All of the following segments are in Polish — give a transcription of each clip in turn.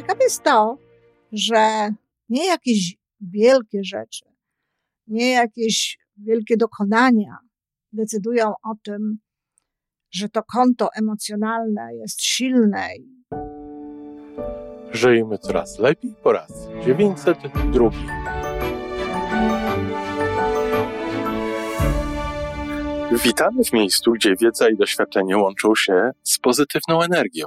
Ciekawe jest to, że nie jakieś wielkie rzeczy, nie jakieś wielkie dokonania decydują o tym, że to konto emocjonalne jest silne. Żyjmy coraz lepiej po raz 902. Witamy w miejscu, gdzie wiedza i doświadczenie łączą się z pozytywną energią.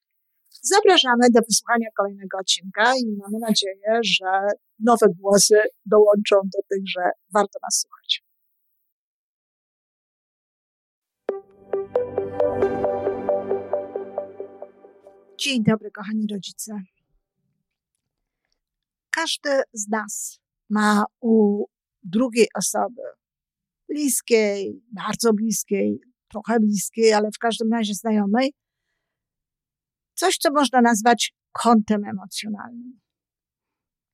Zapraszamy do wysłuchania kolejnego odcinka i mamy nadzieję, że nowe głosy dołączą do tych, że warto nas słuchać. Dzień dobry, kochani rodzice. Każdy z nas ma u drugiej osoby, bliskiej, bardzo bliskiej, trochę bliskiej, ale w każdym razie znajomej, coś, co można nazwać kontem emocjonalnym.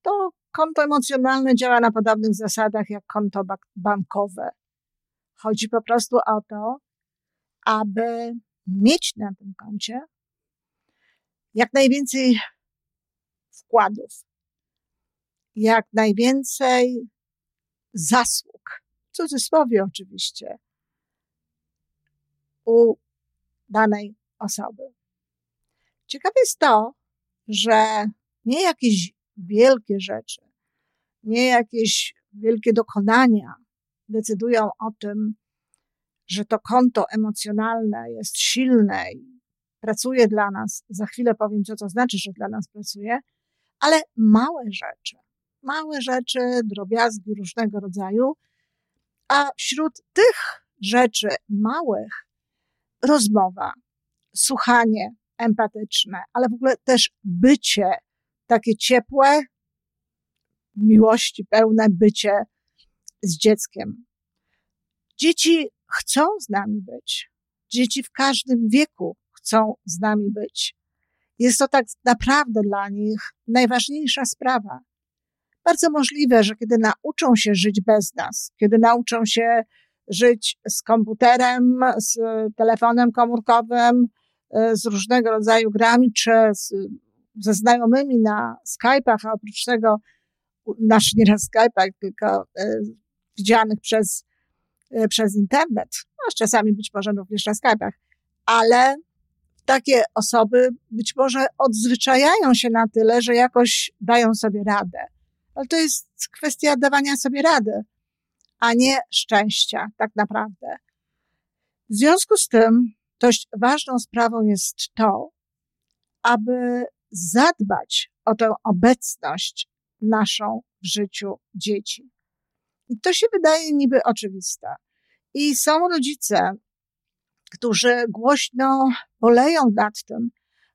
To konto emocjonalne działa na podobnych zasadach jak konto bankowe. Chodzi po prostu o to, aby mieć na tym koncie jak najwięcej wkładów, jak najwięcej zasług, w cudzysłowie oczywiście, u danej osoby. Ciekawe jest to, że nie jakieś wielkie rzeczy, nie jakieś wielkie dokonania decydują o tym, że to konto emocjonalne jest silne i pracuje dla nas. Za chwilę powiem, co to znaczy, że dla nas pracuje, ale małe rzeczy, małe rzeczy, drobiazgi różnego rodzaju, a wśród tych rzeczy małych rozmowa, słuchanie empatyczne, ale w ogóle też bycie takie ciepłe, miłości pełne bycie z dzieckiem. Dzieci chcą z nami być. Dzieci w każdym wieku chcą z nami być. Jest to tak naprawdę dla nich najważniejsza sprawa. Bardzo możliwe, że kiedy nauczą się żyć bez nas, kiedy nauczą się żyć z komputerem, z telefonem komórkowym, z różnego rodzaju grami, czy z, ze znajomymi na Skype'ach, a oprócz tego, nasz nie na Skype'ach, tylko e, widzianych przez, e, przez internet, no, czasami być może również na Skype'ach, ale takie osoby być może odzwyczajają się na tyle, że jakoś dają sobie radę. Ale to jest kwestia dawania sobie rady a nie szczęścia, tak naprawdę. W związku z tym, dość ważną sprawą jest to, aby zadbać o tę obecność naszą w życiu dzieci. I to się wydaje niby oczywiste. I są rodzice, którzy głośno boleją nad tym,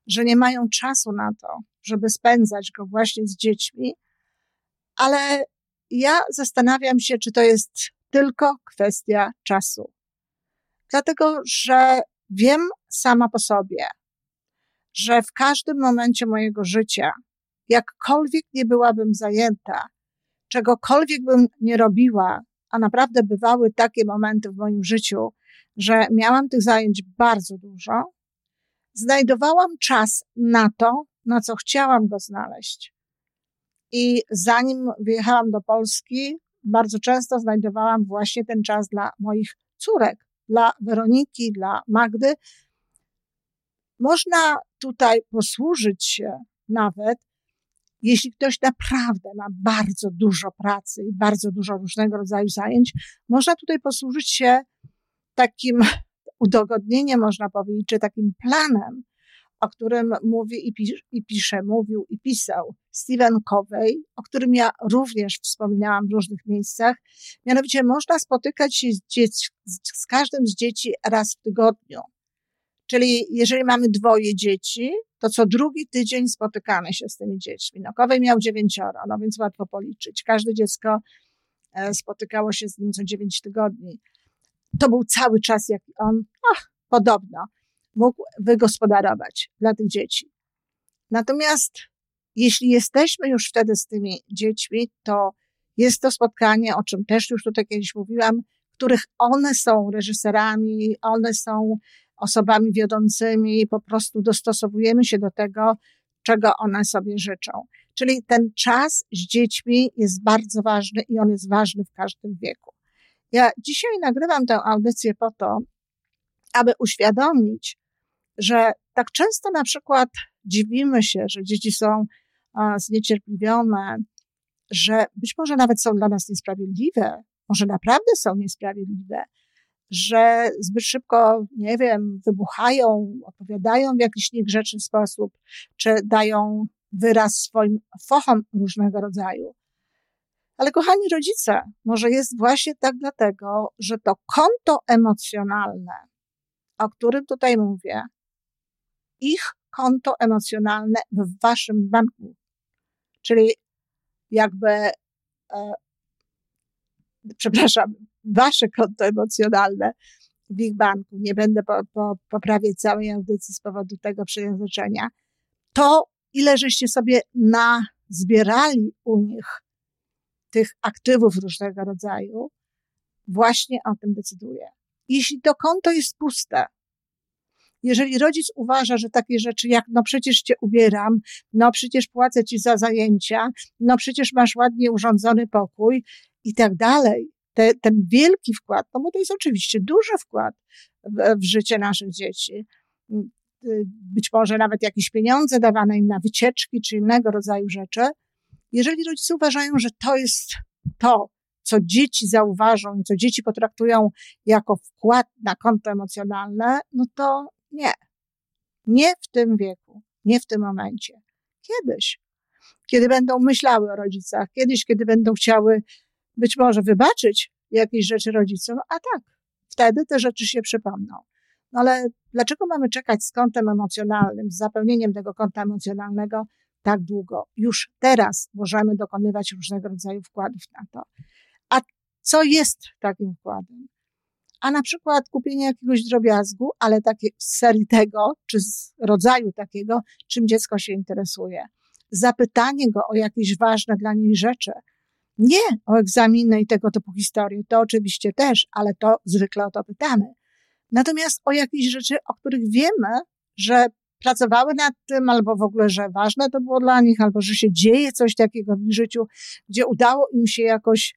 że nie mają czasu na to, żeby spędzać go właśnie z dziećmi, ale ja zastanawiam się, czy to jest tylko kwestia czasu. Dlatego, że wiem sama po sobie, że w każdym momencie mojego życia, jakkolwiek nie byłabym zajęta, czegokolwiek bym nie robiła, a naprawdę bywały takie momenty w moim życiu, że miałam tych zajęć bardzo dużo, znajdowałam czas na to, na co chciałam go znaleźć. I zanim wyjechałam do Polski, bardzo często znajdowałam właśnie ten czas dla moich córek, dla Weroniki, dla Magdy. Można tutaj posłużyć się nawet, jeśli ktoś naprawdę ma bardzo dużo pracy i bardzo dużo różnego rodzaju zajęć, można tutaj posłużyć się takim udogodnieniem, można powiedzieć, czy takim planem, o którym mówi i, pisz, i pisze, mówił i pisał Stephen Covey, o którym ja również wspominałam w różnych miejscach. Mianowicie można spotykać się z, dzieci, z każdym z dzieci raz w tygodniu. Czyli jeżeli mamy dwoje dzieci, to co drugi tydzień spotykamy się z tymi dziećmi. No, Kowej miał dziewięcioro, no więc łatwo policzyć. Każde dziecko e, spotykało się z nim co dziewięć tygodni. To był cały czas, jaki on, ach, podobno, mógł wygospodarować dla tych dzieci. Natomiast jeśli jesteśmy już wtedy z tymi dziećmi, to jest to spotkanie, o czym też już tutaj kiedyś mówiłam, których one są reżyserami, one są osobami wiodącymi, po prostu dostosowujemy się do tego, czego one sobie życzą. Czyli ten czas z dziećmi jest bardzo ważny i on jest ważny w każdym wieku. Ja dzisiaj nagrywam tę audycję po to, aby uświadomić, że tak często na przykład dziwimy się, że dzieci są zniecierpliwione, że być może nawet są dla nas niesprawiedliwe, może naprawdę są niesprawiedliwe, że zbyt szybko, nie wiem, wybuchają, opowiadają w jakiś niegrzeczny sposób, czy dają wyraz swoim fochom różnego rodzaju. Ale kochani rodzice, może jest właśnie tak dlatego, że to konto emocjonalne, o którym tutaj mówię, ich konto emocjonalne w waszym banku, czyli jakby, e, przepraszam, wasze konto emocjonalne w ich banku, nie będę po, po, poprawiać całej audycji z powodu tego przejęzyczenia, to ile żeście sobie nazbierali u nich tych aktywów różnego rodzaju, właśnie o tym decyduje. Jeśli to konto jest puste, jeżeli rodzic uważa, że takie rzeczy jak, no przecież cię ubieram, no przecież płacę ci za zajęcia, no przecież masz ładnie urządzony pokój i tak dalej, te, ten wielki wkład, no bo to jest oczywiście duży wkład w, w życie naszych dzieci. Być może nawet jakieś pieniądze dawane im na wycieczki czy innego rodzaju rzeczy. Jeżeli rodzice uważają, że to jest to, co dzieci zauważą i co dzieci potraktują jako wkład na konto emocjonalne, no to nie. Nie w tym wieku, nie w tym momencie. Kiedyś, kiedy będą myślały o rodzicach, kiedyś, kiedy będą chciały być może wybaczyć jakieś rzeczy rodzicom, a tak, wtedy te rzeczy się przypomną. No ale dlaczego mamy czekać z kątem emocjonalnym, z zapełnieniem tego konta emocjonalnego tak długo? Już teraz możemy dokonywać różnego rodzaju wkładów na to. A co jest takim wkładem? A na przykład kupienie jakiegoś drobiazgu, ale takie z serii tego, czy z rodzaju takiego, czym dziecko się interesuje. Zapytanie go o jakieś ważne dla niej rzeczy, nie o egzaminy i tego typu historie, to oczywiście też, ale to zwykle o to pytamy. Natomiast o jakieś rzeczy, o których wiemy, że pracowały nad tym, albo w ogóle, że ważne to było dla nich, albo że się dzieje coś takiego w ich życiu, gdzie udało im się jakoś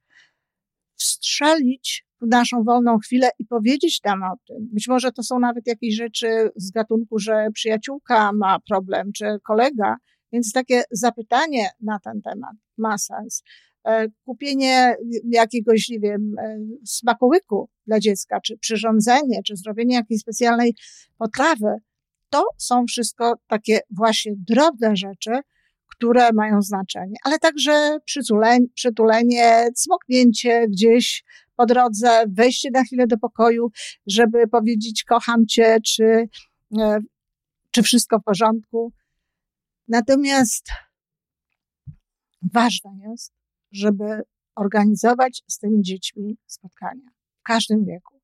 wstrzelić naszą wolną chwilę i powiedzieć tam o tym. Być może to są nawet jakieś rzeczy z gatunku, że przyjaciółka ma problem, czy kolega, więc takie zapytanie na ten temat ma sens. E, kupienie jakiegoś, nie wiem, e, smakołyku dla dziecka, czy przyrządzenie, czy zrobienie jakiejś specjalnej potrawy, to są wszystko takie właśnie drobne rzeczy, które mają znaczenie, ale także przytulenie, przytulenie cmoknięcie gdzieś po drodze, wejście na chwilę do pokoju, żeby powiedzieć kocham cię, czy, e, czy wszystko w porządku. Natomiast ważne jest, żeby organizować z tymi dziećmi spotkania w każdym wieku.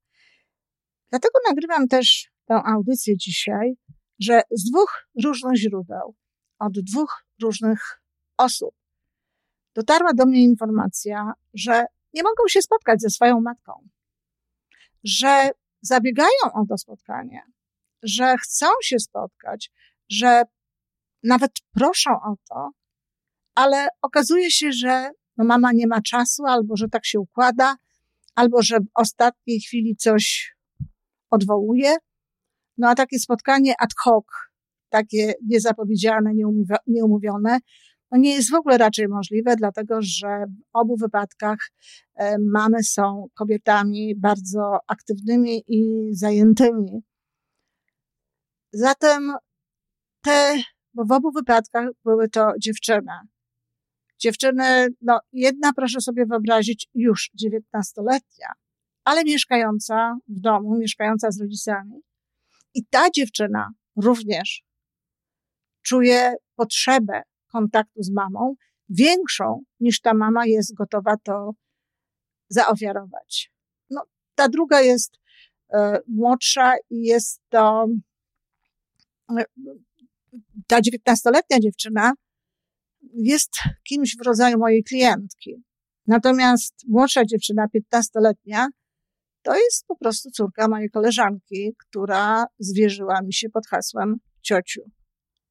Dlatego nagrywam też tę audycję dzisiaj, że z dwóch różnych źródeł, od dwóch różnych osób. Dotarła do mnie informacja, że nie mogą się spotkać ze swoją matką, że zabiegają o to spotkanie, że chcą się spotkać, że nawet proszą o to, ale okazuje się, że no mama nie ma czasu, albo że tak się układa, albo że w ostatniej chwili coś odwołuje. No a takie spotkanie ad hoc, takie niezapowiedziane, nieumówione, no nie jest w ogóle raczej możliwe, dlatego że w obu wypadkach e, mamy są kobietami bardzo aktywnymi i zajętymi. Zatem te, bo w obu wypadkach były to dziewczyny. Dziewczyny, no jedna proszę sobie wyobrazić, już dziewiętnastoletnia, ale mieszkająca w domu, mieszkająca z rodzicami. I ta dziewczyna również czuje potrzebę kontaktu z mamą większą niż ta mama jest gotowa to zaofiarować. No, ta druga jest e, młodsza i jest to e, ta dziewiętnastoletnia dziewczyna jest kimś w rodzaju mojej klientki. Natomiast młodsza dziewczyna, piętnastoletnia, to jest po prostu córka mojej koleżanki, która zwierzyła mi się pod hasłem ciociu.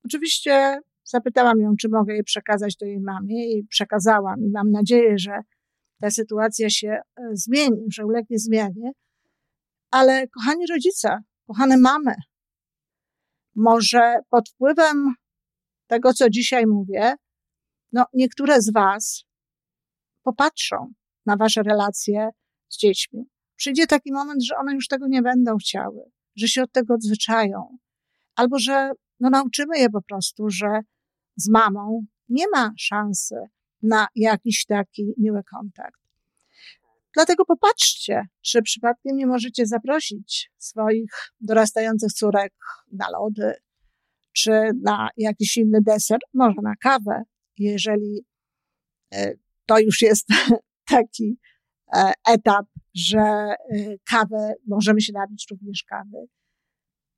Oczywiście zapytałam ją, czy mogę jej przekazać do jej mamie i przekazałam i mam nadzieję, że ta sytuacja się e, zmieni, że ulegnie zmianie. Ale kochani rodzice, kochane mamy, może pod wpływem tego, co dzisiaj mówię, no niektóre z Was popatrzą na Wasze relacje z dziećmi. Przyjdzie taki moment, że one już tego nie będą chciały, że się od tego odzwyczają, albo że no, nauczymy je po prostu, że z mamą nie ma szansy na jakiś taki miły kontakt. Dlatego popatrzcie, czy przypadkiem nie możecie zaprosić swoich dorastających córek na lody, czy na jakiś inny deser, może na kawę, jeżeli e, to już jest taki e, etap, że e, kawę, możemy się napić również kawy.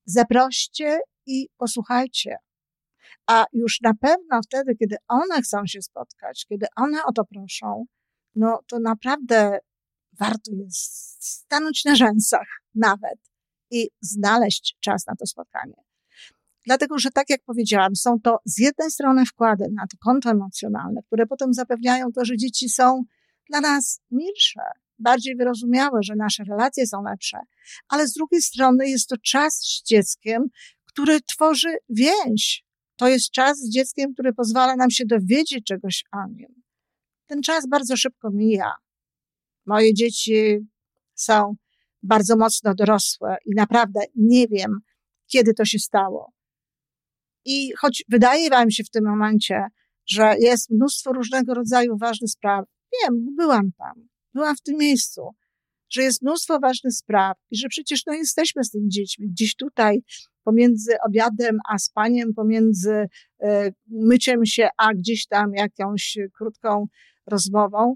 Zaproście i posłuchajcie. A już na pewno wtedy, kiedy one chcą się spotkać, kiedy one o to proszą, no to naprawdę warto jest stanąć na rzęsach nawet i znaleźć czas na to spotkanie. Dlatego, że tak jak powiedziałam, są to z jednej strony wkłady na to konto emocjonalne, które potem zapewniają to, że dzieci są dla nas milsze, bardziej wyrozumiałe, że nasze relacje są lepsze, ale z drugiej strony jest to czas z dzieckiem, który tworzy więź. To jest czas z dzieckiem, który pozwala nam się dowiedzieć czegoś o nim. Ten czas bardzo szybko mija. Moje dzieci są bardzo mocno dorosłe i naprawdę nie wiem, kiedy to się stało. I choć wydaje wam się w tym momencie, że jest mnóstwo różnego rodzaju ważnych spraw, wiem, byłam tam, byłam w tym miejscu, że jest mnóstwo ważnych spraw i że przecież no, jesteśmy z tymi dziećmi gdzieś tutaj pomiędzy obiadem a spaniem, pomiędzy e, myciem się a gdzieś tam jakąś krótką rozmową,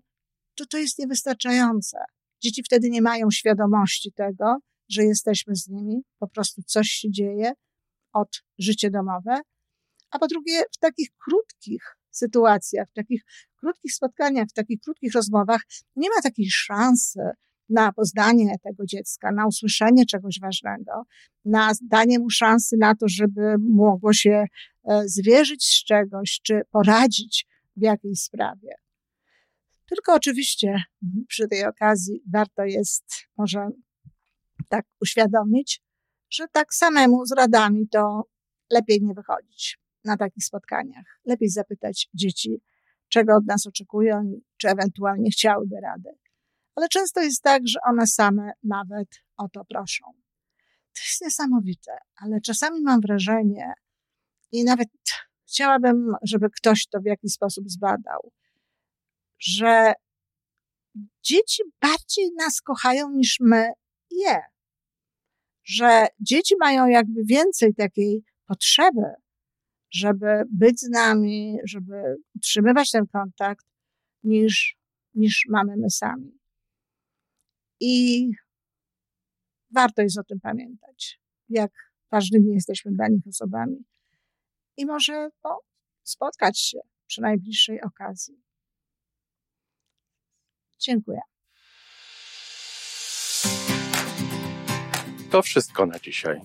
to to jest niewystarczające. Dzieci wtedy nie mają świadomości tego, że jesteśmy z nimi, po prostu coś się dzieje od życie domowe, a po drugie w takich krótkich sytuacjach, w takich krótkich spotkaniach, w takich krótkich rozmowach nie ma takiej szansy na poznanie tego dziecka, na usłyszenie czegoś ważnego, na danie mu szansy na to, żeby mogło się e, zwierzyć z czegoś, czy poradzić w jakiejś sprawie. Tylko oczywiście przy tej okazji warto jest może tak uświadomić, że tak samemu z radami to lepiej nie wychodzić na takich spotkaniach. Lepiej zapytać dzieci, czego od nas oczekują, czy ewentualnie chciałyby rady. Ale często jest tak, że one same nawet o to proszą. To jest niesamowite, ale czasami mam wrażenie i nawet chciałabym, żeby ktoś to w jakiś sposób zbadał, że dzieci bardziej nas kochają niż my je. Że dzieci mają jakby więcej takiej potrzeby, żeby być z nami, żeby utrzymywać ten kontakt, niż, niż mamy my sami. I warto jest o tym pamiętać, jak ważnymi jesteśmy dla nich osobami. I może no, spotkać się przy najbliższej okazji. Dziękuję. To wszystko na dzisiaj.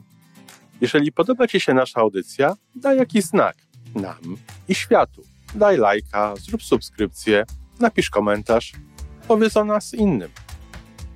Jeżeli podoba Ci się nasza audycja, daj jakiś znak nam i światu. Daj lajka, zrób subskrypcję, napisz komentarz, powiedz o nas innym.